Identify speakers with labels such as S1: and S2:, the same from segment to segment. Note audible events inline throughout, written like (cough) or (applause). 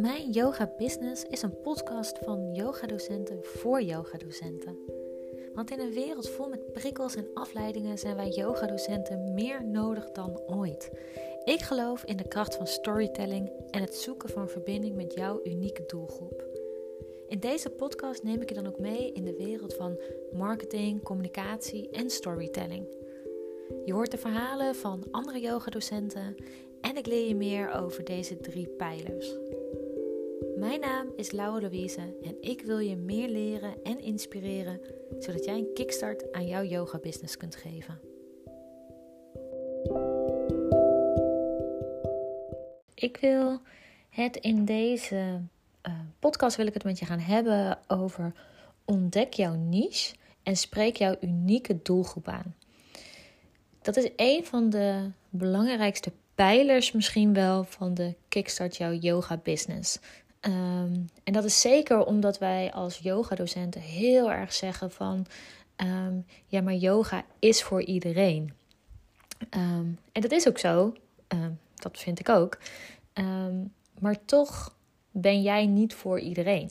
S1: Mijn Yoga Business is een podcast van yogadocenten voor yogadocenten. Want in een wereld vol met prikkels en afleidingen zijn wij yogadocenten meer nodig dan ooit. Ik geloof in de kracht van storytelling en het zoeken van verbinding met jouw unieke doelgroep. In deze podcast neem ik je dan ook mee in de wereld van marketing, communicatie en storytelling. Je hoort de verhalen van andere yogadocenten en ik leer je meer over deze drie pijlers. Mijn naam is Laura Louise en ik wil je meer leren en inspireren zodat jij een kickstart aan jouw yoga business kunt geven. Ik wil het in deze uh, podcast wil ik het met je gaan hebben over ontdek jouw niche en spreek jouw unieke doelgroep aan. Dat is een van de belangrijkste pijlers misschien wel van de Kickstart jouw yoga business. Ehm, en dat is zeker omdat wij als yogadocenten heel erg zeggen van ehm, ja, maar yoga is voor iedereen. Ehm, en dat is ook zo, dat vind ik ook. maar toch ben jij niet voor iedereen.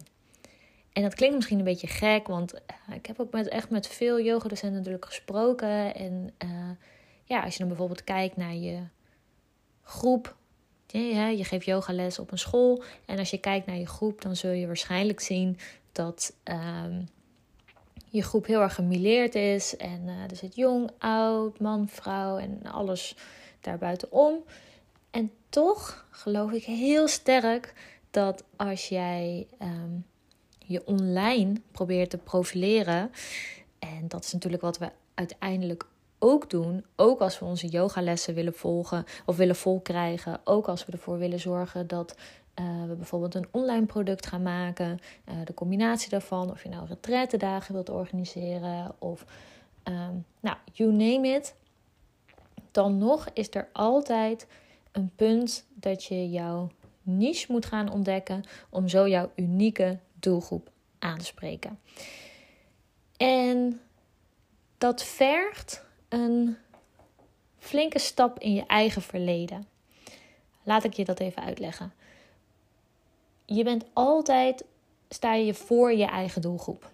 S1: En dat klinkt misschien een beetje gek, want eh, ik heb ook met, echt met veel yogadocenten natuurlijk gesproken. En uh, ja, als je dan bijvoorbeeld kijkt naar je groep je, geeft yogales op een school. En als je kijkt naar je groep, dan zul je waarschijnlijk zien dat um, je groep heel erg gemilleerd is. En uh, er zit jong, oud, man, vrouw en alles daarbuitenom. En toch geloof ik heel sterk dat als jij um, je online probeert te profileren. En dat is natuurlijk wat we uiteindelijk ook doen, ook als we onze yogalessen willen volgen of willen volkrijgen, ook als we ervoor willen zorgen dat uh, we bijvoorbeeld een online product gaan maken, uh, de combinatie daarvan, of je nou retrettendagen wilt organiseren of um, nou, you name it. Dan nog is er altijd een punt dat je jouw niche moet gaan ontdekken om zo jouw unieke doelgroep aan te spreken. En dat vergt een flinke stap in je eigen verleden. Laat ik je dat even uitleggen. Je bent altijd, sta je voor je eigen doelgroep.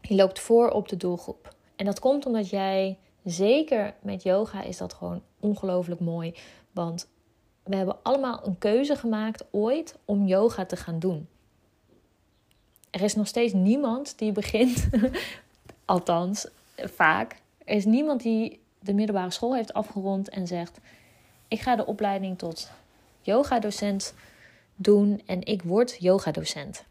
S1: Je loopt voor op de doelgroep. En dat komt omdat jij, zeker met yoga, is dat gewoon ongelooflijk mooi. Want we hebben allemaal een keuze gemaakt ooit om yoga te gaan doen. Er is nog steeds niemand die begint, (laughs) althans vaak, er is niemand die de middelbare school heeft afgerond en zegt: Ik ga de opleiding tot yogadocent doen en ik word yogadocent.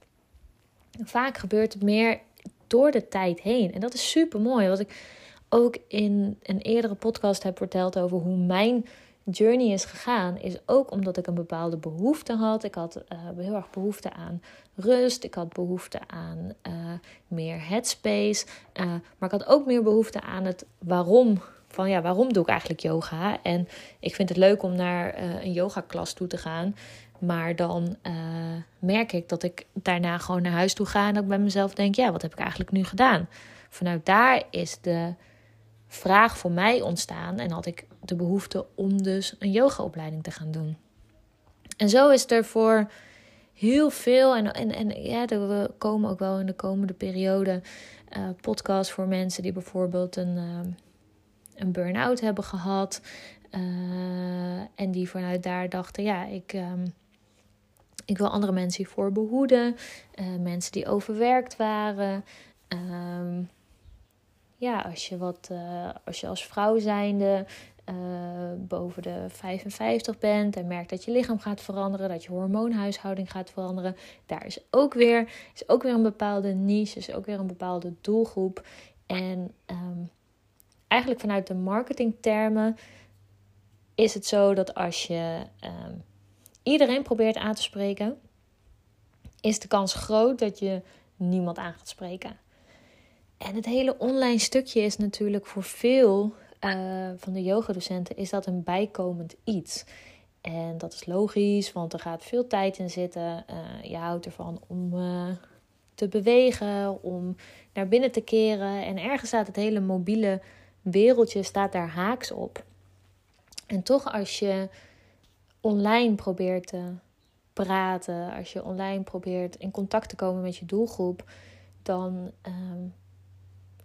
S1: Vaak gebeurt het meer door de tijd heen. En dat is super mooi. Wat ik ook in een eerdere podcast heb verteld over hoe mijn journey is gegaan, is ook omdat ik een bepaalde behoefte had. Ik had uh, heel erg behoefte aan rust. Ik had behoefte aan uh, meer headspace. Uh, maar ik had ook meer behoefte aan het waarom. Van ja, waarom doe ik eigenlijk yoga? En ik vind het leuk om naar een yogaklas toe te gaan. Maar dan merk ik dat ik daarna gewoon naar huis toe ga en dat ik bij mezelf denk: ja, wat heb ik eigenlijk nu gedaan? Vanuit daar is de vraag voor mij ontstaan en had ik de behoefte om dus een yogaopleiding te gaan doen. En zo is er voor heel veel, en, en, en ja, er komen ook wel in de komende periode uh, podcasts voor mensen die bijvoorbeeld een, uh, een burn-out hebben gehad. Uh, en die vanuit daar dachten, ja, ik, um, ik wil andere mensen hiervoor behoeden. mensen die overwerkt waren. Um, ja, als je, wat, uh, als, je als vrouw zijnde uh, boven de 55 bent en merkt dat je lichaam gaat veranderen, dat je hormoonhuishouding gaat veranderen, daar is ook weer, is ook weer een bepaalde niche, is ook weer een bepaalde doelgroep. En um, eigenlijk vanuit de marketingtermen is het zo dat als je um, iedereen probeert aan te spreken, is de kans groot dat je niemand aan gaat spreken. En het hele online stukje is natuurlijk voor veel uh, van de yogadocenten is dat een bijkomend iets. En dat is logisch, want er gaat veel tijd in zitten. Uh, je houdt ervan om uh, te bewegen, om naar binnen te keren. En ergens staat het hele mobiele wereldje staat daar haaks op. En toch als je online probeert te praten, als je online probeert in contact te komen met je doelgroep, dan um,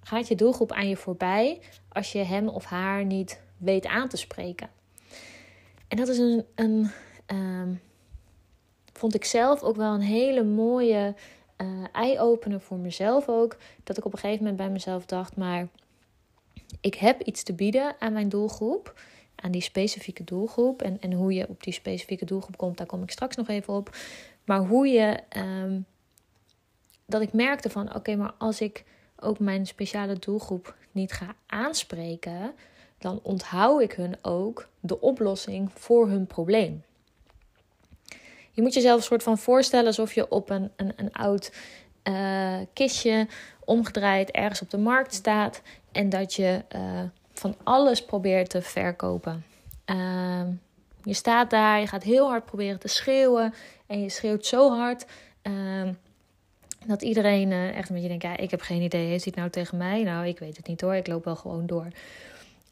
S1: gaat je doelgroep aan je voorbij als je hem of haar niet weet aan te spreken. En dat is een, een ehm, vond ik zelf ook wel een hele mooie uh, eye-opener voor mezelf ook. Dat ik op een gegeven moment bij mezelf dacht, maar ik heb iets te bieden aan mijn doelgroep. Aan die specifieke doelgroep. En, en hoe je op die specifieke doelgroep komt, daar kom ik straks nog even op. Maar hoe je. Um, dat ik merkte van oké, maar als ik ook mijn speciale doelgroep niet ga aanspreken, dan onthoud ik hun ook de oplossing voor hun probleem. Je moet jezelf een soort van voorstellen alsof je op een, een, een oud uh, kistje omgedraaid ergens op de markt staat en dat je uh, van alles probeert te verkopen. Uh, je staat daar, je gaat heel hard proberen te schreeuwen en je schreeuwt zo hard ehm, dat iedereen uh, echt een beetje denkt: ja, ik heb geen idee, heeft hij het nou tegen mij? Nou, ik weet het niet hoor, ik loop wel gewoon door.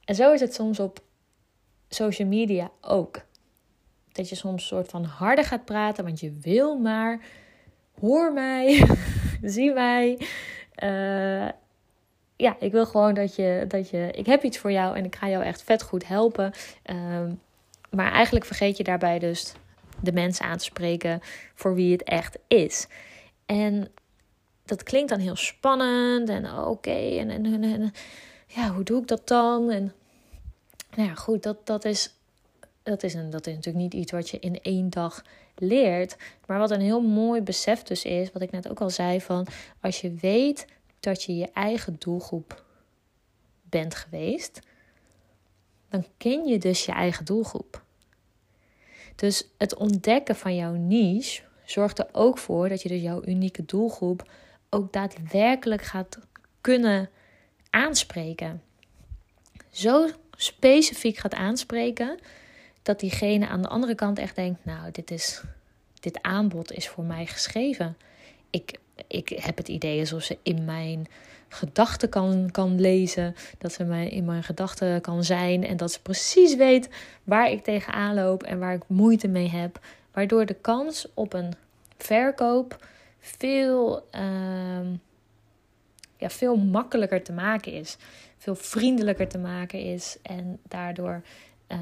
S1: En zo is het soms op social media ook. Dat je soms soort van harder gaat praten, want je wil maar. Hoor mij, (laughs) zie mij. Uh, ja, ik wil gewoon dat je, dat je. Ik heb iets voor jou en ik ga jou echt vet goed helpen. Uh, maar eigenlijk vergeet je daarbij dus de mensen aan te spreken voor wie het echt is. En dat klinkt dan heel spannend en oké. en, en, en, en, ja, hoe doe ik dat dan? En nou ja, goed, dat, dat, is, dat, is een, dat is natuurlijk niet iets wat je in één dag leert. Maar wat een heel mooi besef dus is, wat ik net ook al zei, van als je weet dat je je eigen doelgroep bent geweest, dan ken je dus je eigen doelgroep. Dus het ontdekken van jouw niche zorgt er ook voor dat je dus jouw unieke doelgroep ook daadwerkelijk gaat kunnen aanspreken. Zo specifiek gaat aanspreken dat diegene aan de andere kant echt denkt: Nou, dit, is, dit aanbod is voor mij geschreven. Ik, ik heb het idee alsof ze in mijn gedachten kan, kan lezen. Dat ze in mijn gedachten kan zijn. En dat ze precies weet waar ik tegenaan loop en waar ik moeite mee heb. Waardoor de kans op een verkoop veel, uh, ja, veel makkelijker te maken is. Veel vriendelijker te maken is. En daardoor uh,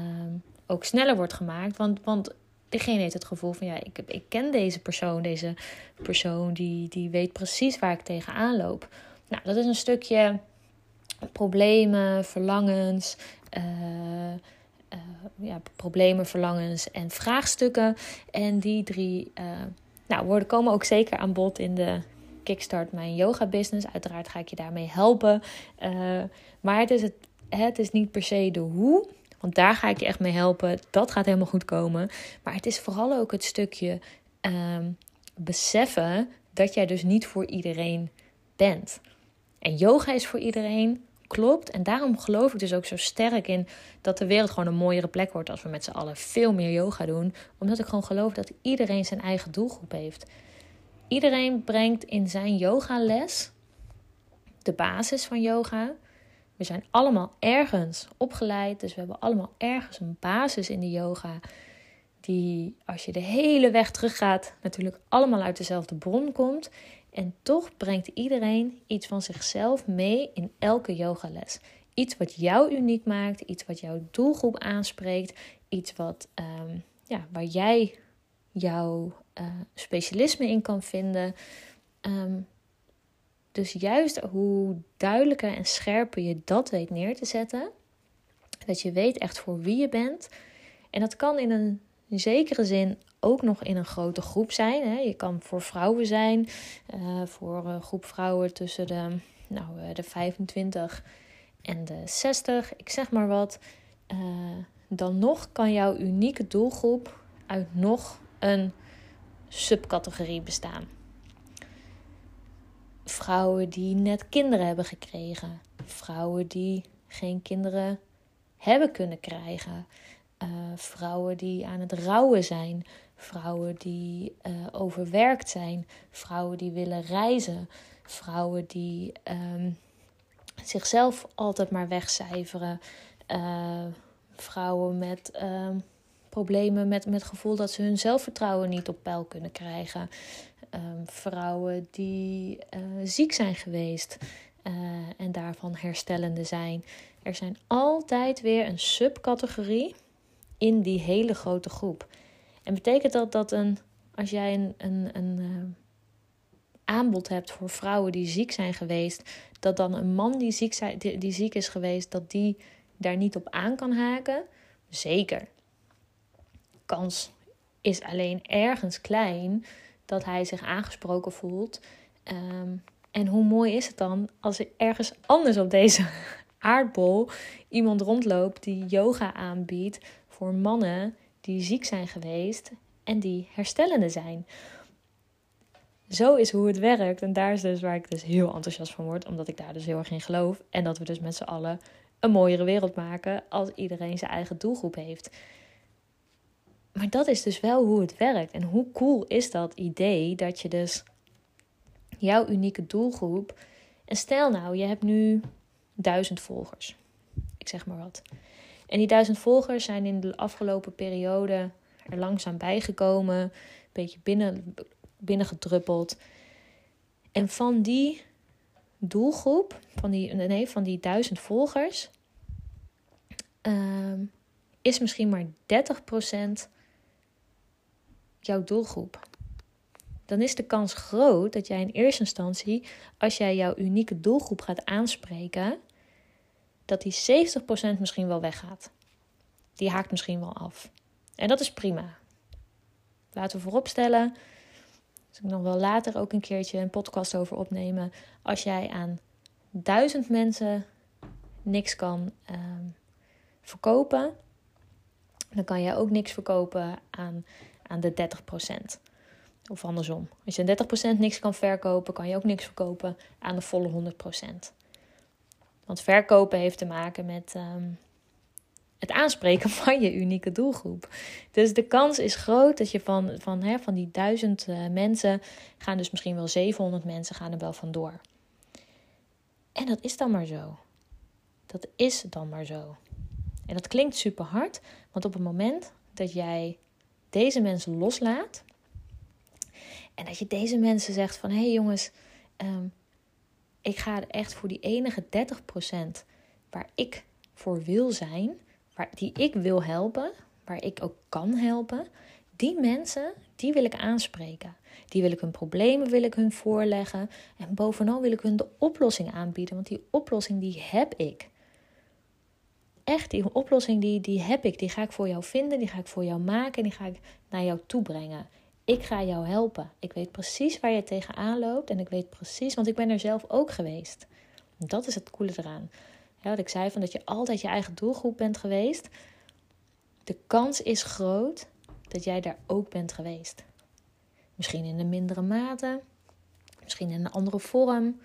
S1: ook sneller wordt gemaakt. Want, want degene heeft het gevoel van ja, ik, ik ken deze persoon. Deze persoon die, die weet precies waar ik tegenaan loop. Nou, dat is een stukje problemen, verlangens. Uh, uh, ja, problemen, verlangens en vraagstukken. En die drie uh, nou, worden, komen ook zeker aan bod in de Kickstart Mijn Yoga Business. Uiteraard ga ik je daarmee helpen. maar het is, het, het is niet per se de hoe. Want daar ga ik je echt mee helpen. Dat gaat helemaal goed komen. Maar het is vooral ook het stukje um, beseffen dat jij dus niet voor iedereen bent. En yoga is voor iedereen, klopt. En daarom geloof ik dus ook zo sterk in dat de wereld gewoon een mooiere plek wordt als we met z'n allen veel meer yoga doen. Omdat ik gewoon geloof dat iedereen zijn eigen doelgroep heeft. Iedereen brengt in zijn yogales de basis van yoga. We zijn allemaal ergens opgeleid, dus we hebben allemaal ergens een basis in de yoga. Die, als je de hele weg teruggaat, natuurlijk allemaal uit dezelfde bron komt. En toch brengt iedereen iets van zichzelf mee in elke yogales. Iets wat jou uniek maakt, iets wat jouw doelgroep aanspreekt, iets wat, um, ja, waar jij jouw uh, specialisme in kan vinden. Um, dus juist hoe duidelijker en scherper je dat weet neer te zetten, dat je weet echt voor wie je bent. En dat kan in een zekere zin ook nog in een grote groep zijn. Hè. Je kan voor vrouwen zijn, uh, voor een groep vrouwen tussen de, nou, eh, de 25 en de 60, ik zeg maar wat. Uh, dan nog kan jouw unieke doelgroep uit nog een subcategorie bestaan. Vrouwen die net kinderen hebben gekregen, vrouwen die geen kinderen hebben kunnen krijgen. Vrouwen die aan het rouwen zijn, vrouwen die uh, overwerkt zijn, vrouwen die willen reizen, vrouwen die um, zichzelf altijd maar wegcijferen, uh, vrouwen met um, problemen met, met het gevoel dat ze hun zelfvertrouwen niet op peil kunnen krijgen. Ehm, vrouwen die uh, ziek zijn geweest en daarvan herstellende zijn. Er zijn altijd weer een subcategorie in die hele grote groep. En betekent dat dat een, als jij een, een, een uh, aanbod hebt voor vrouwen die ziek zijn geweest, dat dan een man die ziek, zijn, die, die ziek is geweest, dat die daar niet op aan kan haken? Zeker. Kans is alleen ergens klein dat hij zich aangesproken voelt. Um, en hoe mooi is het dan als er ergens anders op deze (laughs) aardbol iemand rondloopt die yoga aanbiedt voor mannen die ziek zijn geweest en die herstellende zijn. Zo is hoe het werkt. En daar is dus waar ik dus heel enthousiast van word, omdat ik daar dus heel erg in geloof. En dat we dus met z'n allen een mooiere wereld maken als iedereen zijn eigen doelgroep heeft. Maar dat is dus wel hoe het werkt. En hoe cool is dat idee dat je dus jouw unieke doelgroep. En stel nou, je hebt nu duizend volgers. Ik zeg maar wat. En die duizend volgers zijn in de afgelopen periode er langzaam bijgekomen. Een beetje binnen, binnengedruppeld. En van die doelgroep, van die, nee, van die duizend volgers, uh, is misschien maar 30% jouw doelgroep dan is de kans groot dat jij in eerste instantie, als jij jouw unieke doelgroep gaat aanspreken, dat die 70% misschien wel weggaat. Die haakt misschien wel af. En dat is prima. Laten we vooropstellen, dus ik nog wel later ook een keertje een podcast over opnemen. Als jij aan duizend mensen niks kan ehm, verkopen, dan kan jij ook niks verkopen aan, aan de 30%. Of andersom. Als je 30% niks kan verkopen, kan je ook niks verkopen aan de volle 100%. Want verkopen heeft te maken met ehm, het aanspreken (laughs) van je unieke doelgroep. Dus de kans is groot dat je van, van, hè, van die duizend uh, mensen gaan dus misschien wel 700 mensen gaan er wel vandoor. En dat is dan maar zo. Dat is dan maar zo. En dat klinkt super hard, want op het moment dat jij deze mensen loslaat, en dat je deze mensen zegt van... hé hey jongens, ehm, ik ga echt voor die enige 30% waar ik voor wil zijn... Waar, die ik wil helpen, waar ik ook kan helpen... die mensen, die wil ik aanspreken. Die wil ik hun problemen wil ik hun voorleggen. En bovenal wil ik hun de oplossing aanbieden. Want die oplossing die heb ik echt, die oplossing die, die heb ik. Die ga ik voor jou vinden, die ga ik voor jou maken en die ga ik naar jou toe brengen. Ik ga jou helpen. Ik weet precies waar je tegenaan loopt en ik weet precies, want ik ben er zelf ook geweest. Dat is het coole eraan. Wat ik zei van dat je altijd je eigen doelgroep bent geweest. De kans is groot dat jij daar ook bent geweest. Misschien in een mindere mate, misschien in een andere vorm.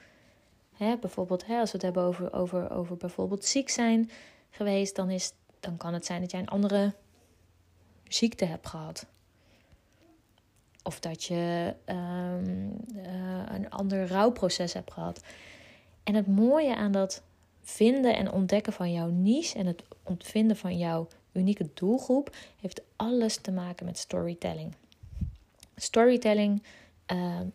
S1: Hè, bijvoorbeeld, hè, als we het hebben over, over, over bijvoorbeeld ziek zijn geweest, dan, is, dan kan het zijn dat jij een andere ziekte hebt gehad. Of dat je ehm, eh, een ander rouwproces hebt gehad. En het mooie aan dat vinden en ontdekken van jouw niche en het ontvinden van jouw unieke doelgroep heeft alles te maken met storytelling. Storytelling ehm,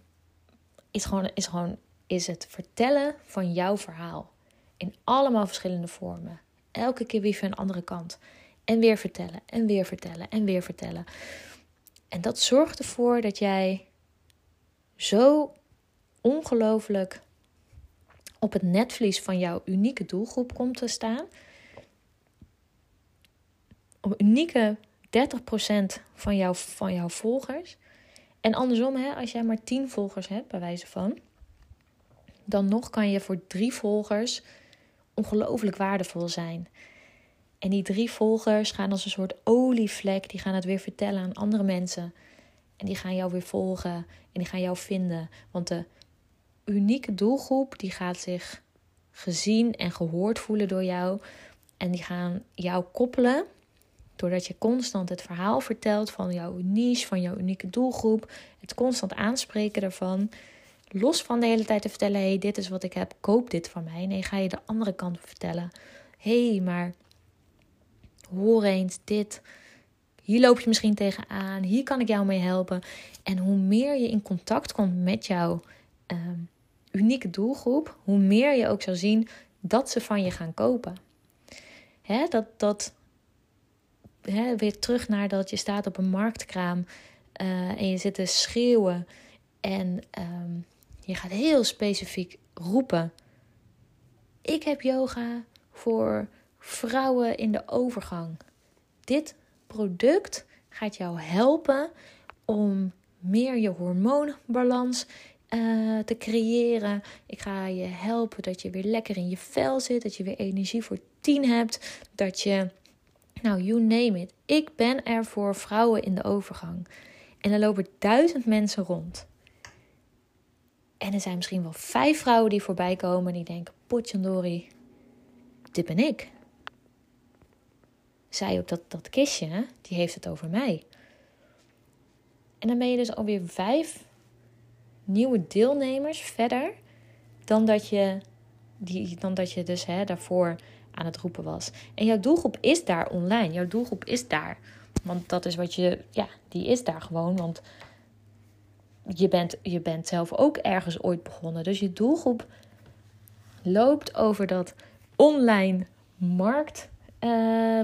S1: is, gewoon, is gewoon is het vertellen van jouw verhaal. In allemaal verschillende vormen. Elke keer weer van een andere kant. En weer vertellen, en weer vertellen, en weer vertellen. En dat zorgt ervoor dat jij zo ongelooflijk op het netvlies van jouw unieke doelgroep komt te staan. Op unieke 30% van, jou, van jouw volgers. En andersom, hè, als jij maar 10 volgers hebt, bij wijze van, dan nog kan je voor drie volgers ongelooflijk waardevol zijn. En die drie volgers gaan als een soort olievlek, die gaan het weer vertellen aan andere mensen. En die gaan jou weer volgen en die gaan jou vinden. Want de unieke doelgroep die gaat zich gezien en gehoord voelen door jou. En die gaan jou koppelen. Doordat je constant het verhaal vertelt van jouw niche, van jouw unieke doelgroep. Het constant aanspreken daarvan. Los van de hele tijd te vertellen: hé, hey, dit is wat ik heb, koop dit van mij. Nee, ga je de andere kant vertellen. Hé, hey, maar hoor eens dit. Hier loop je misschien tegenaan. Hier kan ik jou mee helpen. En hoe meer je in contact komt met jouw ehm, unieke doelgroep, hoe meer je ook zal zien dat ze van je gaan kopen. Hè, dat, dat hè, weer terug naar dat je staat op een marktkraam uh, en je zit te schreeuwen en ehm, je gaat heel specifiek roepen: Ik heb yoga voor vrouwen in de overgang. Dit product gaat jou helpen om meer je hormoonbalans uh, te creëren. Ik ga je helpen dat je weer lekker in je vel zit, dat je weer energie voor tien hebt, dat je, nou, you name it. Ik ben er voor vrouwen in de overgang. En er lopen duizend mensen rond. En er zijn misschien wel vijf vrouwen die voorbij komen die denken: Potjandori, dit ben ik. Zij ook dat, dat kistje, die heeft het over mij. En dan ben je dus alweer vijf nieuwe deelnemers verder dan dat je, die, dan dat je dus hè, daarvoor aan het roepen was. En jouw doelgroep is daar online. Jouw doelgroep is daar. Want dat is wat je, ja, die is daar gewoon. Want je bent, je bent zelf ook ergens ooit begonnen. Dus je doelgroep loopt over dat online marktplein. Uh,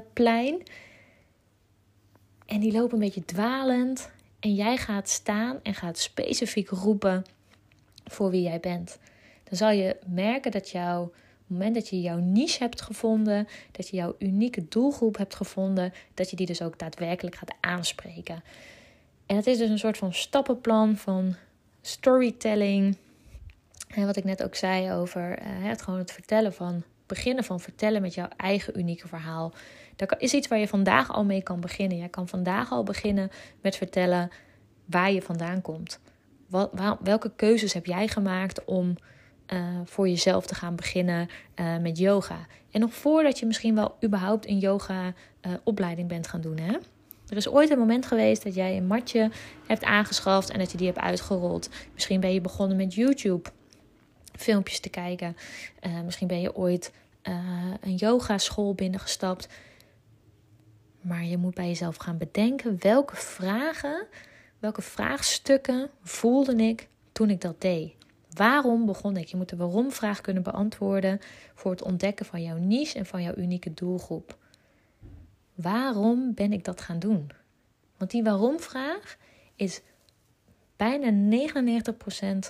S1: en die lopen een beetje dwalend. En jij gaat staan en gaat specifiek roepen voor wie jij bent. Dan zal je merken dat jouw moment dat je jouw niche hebt gevonden, dat je jouw unieke doelgroep hebt gevonden, dat je die dus ook daadwerkelijk gaat aanspreken. En het is dus een soort van stappenplan van storytelling. En wat ik net ook zei over uh, het gewoon het vertellen van beginnen van vertellen met jouw eigen unieke verhaal. Dat is iets waar je vandaag al mee kan beginnen. Jij kan vandaag al beginnen met vertellen waar je vandaan komt. Wat, welke keuzes heb jij gemaakt om uh, voor jezelf te gaan beginnen uh, met yoga? En nog voordat je misschien wel überhaupt een yoga uh, opleiding bent gaan doen. Hè? Er is ooit een moment geweest dat jij een matje hebt aangeschaft en dat je die hebt uitgerold. Misschien ben je begonnen met YouTube filmpjes te kijken. misschien ben je ooit een yogaschool binnengestapt. Maar je moet bij jezelf gaan bedenken welke vragen, welke vraagstukken voelde ik toen ik dat deed. Waarom begon ik? Je moet de waarom-vraag kunnen beantwoorden voor het ontdekken van jouw niche en van jouw unieke doelgroep. Waarom ben ik dat gaan doen? Want die waarom-vraag is bijna 99%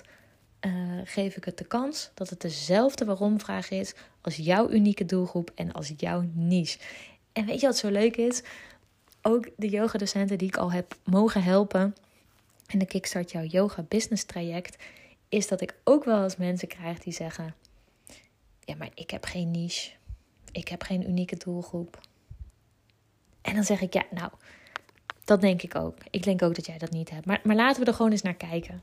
S1: eh, geef ik het de kans dat het dezelfde waarom-vraag is als jouw unieke doelgroep en als jouw niche. En weet je wat zo leuk is? Ook de yogadocenten die ik al heb mogen helpen in de Kickstart Jouw Yoga Business traject, is dat ik ook wel eens mensen krijg die zeggen: Ja, maar ik heb geen niche. Ik heb geen unieke doelgroep. En dan zeg ik: Ja, nou, dat denk ik ook. Ik denk ook dat jij dat niet hebt. Maar, maar laten we er gewoon eens naar kijken.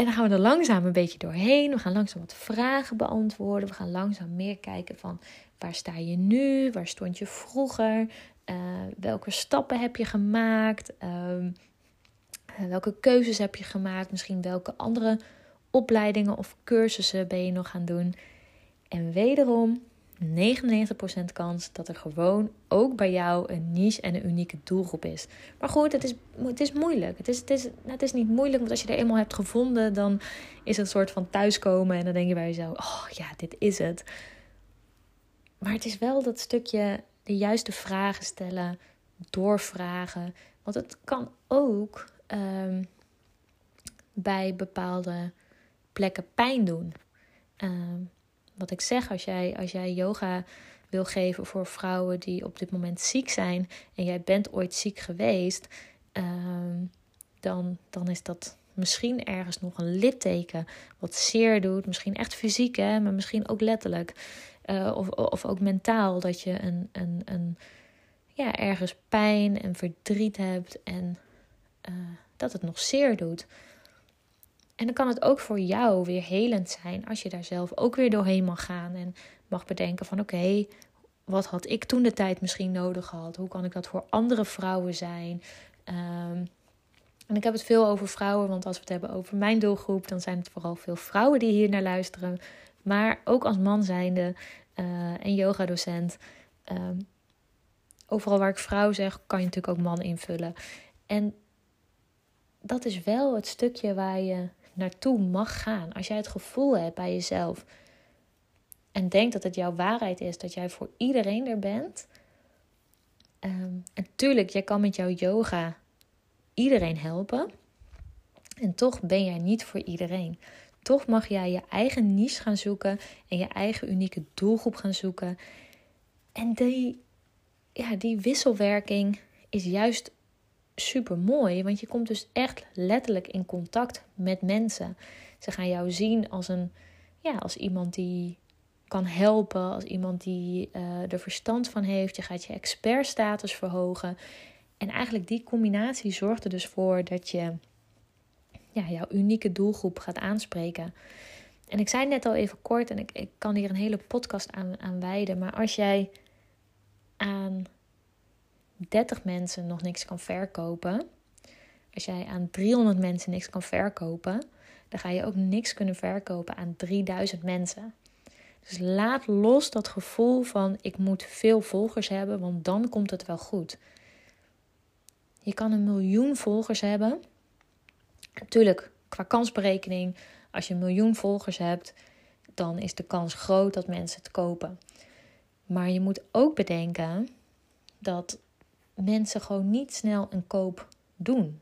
S1: En dan gaan we er langzaam een beetje doorheen. We gaan langzaam wat vragen beantwoorden. We gaan langzaam meer kijken van waar sta je nu? Waar stond je vroeger? Uh, welke stappen heb je gemaakt? Uh, welke keuzes heb je gemaakt? Misschien welke andere opleidingen of cursussen ben je nog gaan doen? En wederom 99% kans dat er gewoon ook bij jou een niche en een unieke doelgroep is. Maar goed, het is, het is moeilijk. Het is, het, is, het is niet moeilijk, want als je er eenmaal hebt gevonden, dan is het een soort van thuiskomen. En dan denk je bij jezelf: oh ja, dit is het. Maar het is wel dat stukje de juiste vragen stellen, doorvragen. Want het kan ook um, bij bepaalde plekken pijn doen. Um, wat ik zeg, als jij, als jij yoga wil geven voor vrouwen die op dit moment ziek zijn en jij bent ooit ziek geweest, um, dan, dan is dat misschien ergens nog een litteken wat zeer doet. Misschien echt fysiek, hè, maar misschien ook letterlijk. Uh, of, of ook mentaal, dat je een, een, een, ja, ergens pijn en verdriet hebt en uh, dat het nog zeer doet. En dan kan het ook voor jou weer helend zijn als je daar zelf ook weer doorheen mag gaan en mag bedenken van oké, wat had ik toen de tijd misschien nodig gehad? Hoe kan ik dat voor andere vrouwen zijn? Um, en ik heb het veel over vrouwen, want als we het hebben over mijn doelgroep, dan zijn het vooral veel vrouwen die hier naar luisteren. Maar ook als man zijnde uh, en yogadocent. Um, overal waar ik vrouw zeg, kan je natuurlijk ook man invullen. En dat is wel het stukje waar je naartoe mag gaan. Als jij het gevoel hebt bij jezelf en denkt dat het jouw waarheid is, dat jij voor iedereen er bent. Um, en tuurlijk, jij kan met jouw yoga iedereen helpen. En toch ben jij niet voor iedereen. Toch mag jij je eigen niche gaan zoeken en je eigen unieke doelgroep gaan zoeken. En die, ja, die wisselwerking is juist super mooi, want je komt dus echt letterlijk in contact met mensen. Ze gaan jou zien als een, ja, als iemand die kan helpen, als iemand die uh, er verstand van heeft. Je gaat je expertstatus verhogen. En eigenlijk die combinatie zorgt er dus voor dat je ja, jouw unieke doelgroep gaat aanspreken. En ik zei net al even kort, en ik, ik kan hier een hele podcast aan, aan wijden. Maar als jij aan 30 mensen nog niks kan verkopen. Als jij aan 300 mensen niks kan verkopen, dan ga je ook niks kunnen verkopen aan 3000 mensen. Dus laat los dat gevoel van ik moet veel volgers hebben, want dan komt het wel goed. Je kan een miljoen volgers hebben. Natuurlijk, qua kansberekening, als je een miljoen volgers hebt, dan is de kans groot dat mensen het kopen. Maar je moet ook bedenken dat mensen gewoon niet snel een koop doen.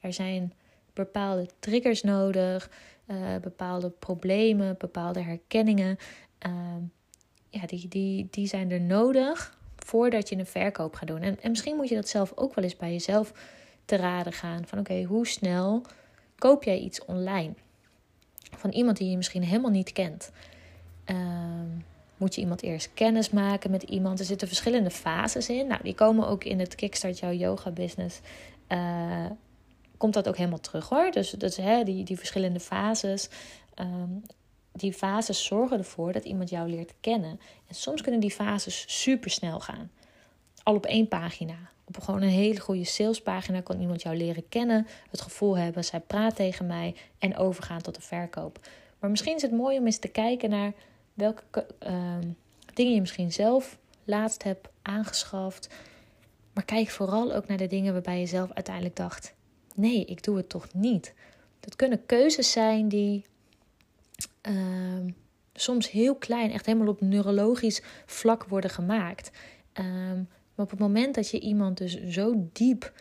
S1: Er zijn bepaalde triggers nodig, uh, bepaalde problemen, bepaalde herkenningen. Uh, ja, die, die, die zijn er nodig voordat je een verkoop gaat doen. En, en misschien moet je dat zelf ook wel eens bij jezelf te raden gaan. Van oké, hoe snel koop jij iets online? Van iemand die je misschien helemaal niet kent. Uh, moet je iemand eerst kennis maken met iemand. Er zitten verschillende fases in. Nou, die komen ook in het Kickstart Jouw Yoga Business. Uh, komt dat ook helemaal terug hoor. Dus, dus hè, die, die verschillende fases. Um, die fases zorgen ervoor dat iemand jou leert kennen. En soms kunnen die fases super snel gaan. Al op één pagina. Op gewoon een hele goede salespagina kan iemand jou leren kennen. Het gevoel hebben, zij praat tegen mij. En overgaan tot de verkoop. Maar misschien is het mooi om eens te kijken naar welke ehm, dingen je misschien zelf laatst hebt aangeschaft. Maar kijk vooral ook naar de dingen waarbij je zelf uiteindelijk dacht: nee, ik doe het toch niet. Dat kunnen keuzes zijn die uh, soms heel klein, echt helemaal op neurologisch vlak worden gemaakt. Ehm, maar op het moment dat je iemand dus zo diep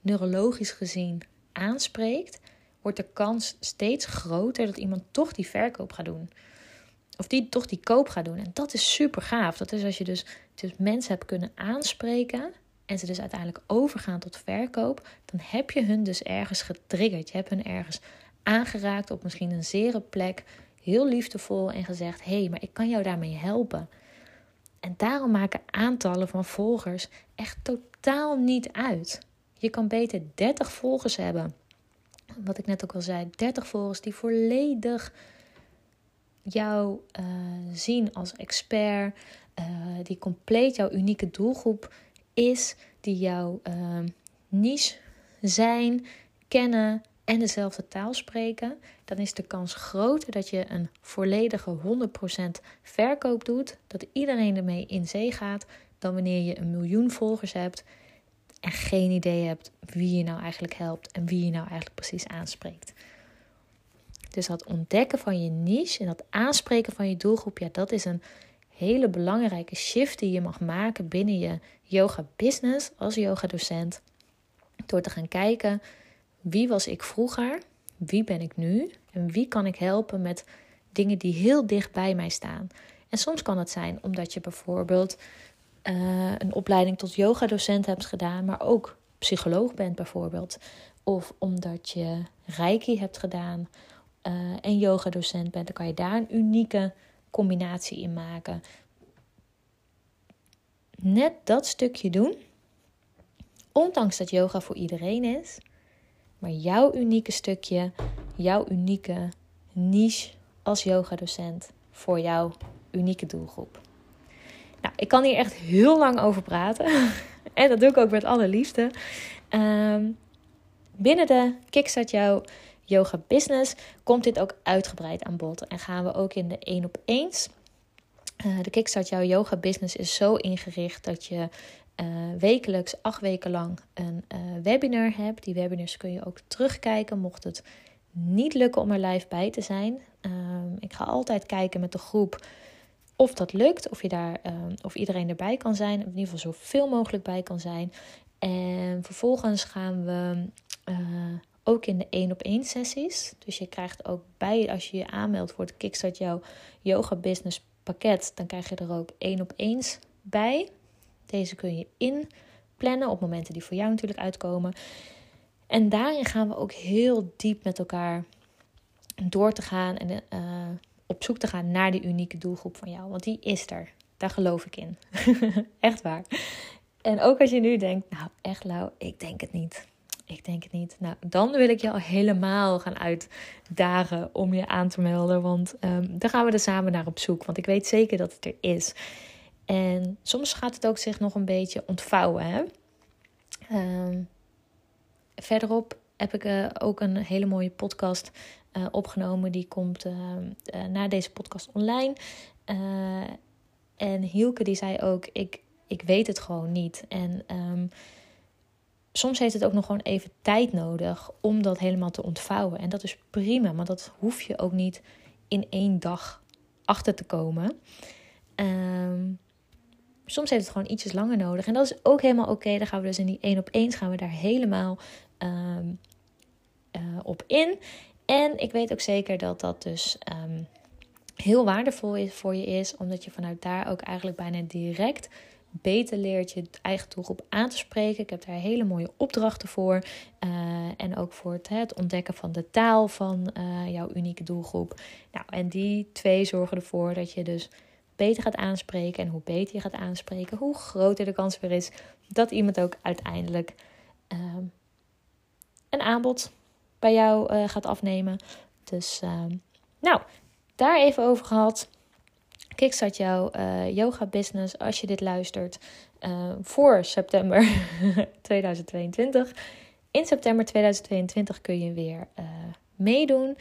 S1: neurologisch gezien aanspreekt, wordt de kans steeds groter dat iemand toch die verkoop gaat doen of die toch die koop gaat doen. En dat is super gaaf. Dat is als je dus, dus mensen hebt kunnen aanspreken en ze dus uiteindelijk overgaan tot verkoop, dan heb je hun dus ergens getriggerd. Je hebt hun ergens aangeraakt op misschien een zere plek, heel liefdevol en gezegd: hé, hey, maar ik kan jou daarmee helpen. En daarom maken aantallen van volgers echt totaal niet uit. Je kan beter 30 volgers hebben. Wat ik net ook al zei, 30 volgers die volledig jou uh, zien als expert, uh, die compleet jouw unieke doelgroep is, die jouw uh, niche zijn, kennen en dezelfde taal spreken, dan is de kans groter dat je een volledige 100% verkoop doet, dat iedereen ermee in zee gaat, dan wanneer je een miljoen volgers hebt en geen idee hebt wie je nou eigenlijk helpt en wie je nou eigenlijk precies aanspreekt. Dus dat ontdekken van je niche en dat aanspreken van je doelgroep, ja, dat is een hele belangrijke shift die je mag maken binnen je yoga business als yoga docent. Door te gaan kijken wie was ik vroeger, wie ben ik nu en wie kan ik helpen met dingen die heel dicht bij mij staan. En soms kan het zijn omdat je bijvoorbeeld uh, een opleiding tot yoga docent hebt gedaan, maar ook psycholoog bent bijvoorbeeld. Of omdat je reiki hebt gedaan uh, en yoga docent bent, dan kan je daar een unieke combinatie in maken. Net dat stukje doen, ondanks dat yoga voor iedereen is, maar jouw unieke stukje, jouw unieke niche als yoga docent voor jouw unieke doelgroep. Nou, ik kan hier echt heel lang over praten. (laughs) en dat doe ik ook met alle liefde. Um, binnen de Kickstart Jouw yoga business komt dit ook uitgebreid aan bod. En gaan we ook in de één op eens. Uh, de Kickstart Jouw Yoga Business is zo ingericht dat je wekelijks acht weken lang een webinar heb. Die webinars kun je ook terugkijken mocht het niet lukken om er live bij te zijn. Ehm, ik ga altijd kijken met de groep of dat lukt, of, je daar, ehm, of iedereen erbij kan zijn, in ieder geval zoveel mogelijk bij kan zijn. En vervolgens gaan we ook in de één op één sessies. Dus je krijgt ook bij, als je je aanmeldt voor het Kickstart jouw yoga business pakket, dan krijg je er ook één op eens bij. Deze kun je inplannen op momenten die voor jou natuurlijk uitkomen. En daarin gaan we ook heel diep met elkaar door te gaan en uh, op zoek te gaan naar die unieke doelgroep van jou. Want die is er. Daar geloof ik in. (laughs) echt waar. En ook als je nu denkt, nou echt Lau, ik denk het niet. Ik denk het niet. Nou, dan wil ik je al helemaal gaan uitdagen om je aan te melden. Want um, dan gaan we er samen naar op zoek. Want ik weet zeker dat het er is. En soms gaat het ook zich nog een beetje ontvouwen. Hè? Ehm, verderop heb ik uh, ook een hele mooie podcast uh, opgenomen. Die komt uh, na deze podcast online. en Hielke die zei ook, ik, ik weet het gewoon niet. En soms heeft het ook nog gewoon even tijd nodig om dat helemaal te ontvouwen. En dat is prima, maar dat hoef je ook niet in één dag achter te komen. Um, soms heeft het gewoon ietsjes langer nodig. En dat is ook helemaal oké. Dan gaan we dus in die één op één gaan we daar helemaal um, uh, op in. En ik weet ook zeker dat dat dus um, heel waardevol is voor je is, omdat je vanuit daar ook eigenlijk bijna direct beter leert je eigen doelgroep aan te spreken. Ik heb daar hele mooie opdrachten voor. Uh, en ook voor het, het, ontdekken van de taal van uh, jouw unieke doelgroep. Nou, en die twee zorgen ervoor dat je dus beter gaat aanspreken. En hoe beter je gaat aanspreken, hoe groter de kans weer is dat iemand ook uiteindelijk uh, een aanbod bij jou uh, gaat afnemen. Dus nou, daar even over gehad. Kickstart jouw uh, yoga business als je dit luistert uh, voor september (laughs) 2022. In september 2022 kun je weer uh, meedoen.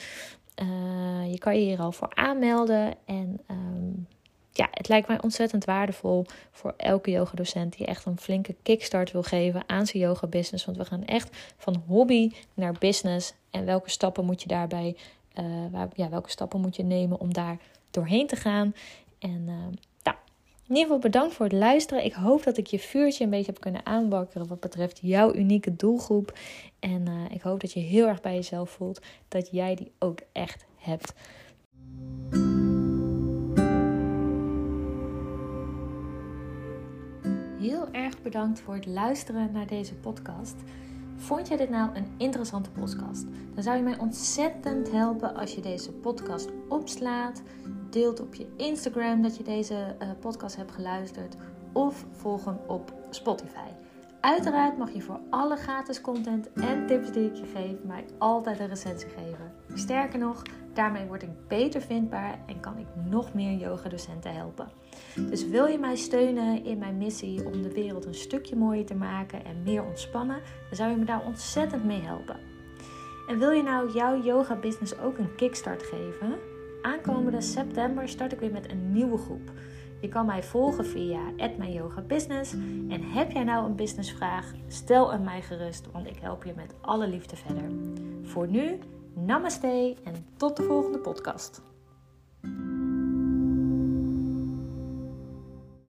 S1: je kan je hier al voor aanmelden. En um, ja, het lijkt mij ontzettend waardevol voor elke yogadocent die echt een flinke kickstart wil geven aan zijn yoga business. Want we gaan echt van hobby naar business. En welke stappen moet je daarbij, waar, ja, welke stappen moet je nemen om daar doorheen te gaan? En uh, in ieder geval bedankt voor het luisteren. Ik hoop dat ik je vuurtje een beetje heb kunnen aanbakkeren wat betreft jouw unieke doelgroep. En uh, ik hoop dat je heel erg bij jezelf voelt dat jij die ook echt hebt. Heel erg bedankt voor het luisteren naar deze podcast. Vond jij dit nou een interessante podcast? Dan zou je mij ontzettend helpen als je deze podcast opslaat, deelt op je Instagram dat je deze uh, podcast hebt geluisterd of volg hem op Spotify. Uiteraard mag je voor alle gratis content en tips die ik je geef mij altijd een recensie geven. Sterker nog, daarmee word ik beter vindbaar en kan ik nog meer yogadocenten helpen. Dus wil je mij steunen in mijn missie om de wereld een stukje mooier te maken en meer ontspannen, dan zou je me daar ontzettend mee helpen. En wil je nou jouw yoga business ook een kickstart geven? Aankomende september start ik weer met een nieuwe groep. Je kan mij volgen via @mijyogabusiness en heb jij nou een businessvraag? Stel hem mij gerust, want ik help je met alle liefde verder. Voor nu, namaste en tot de volgende podcast.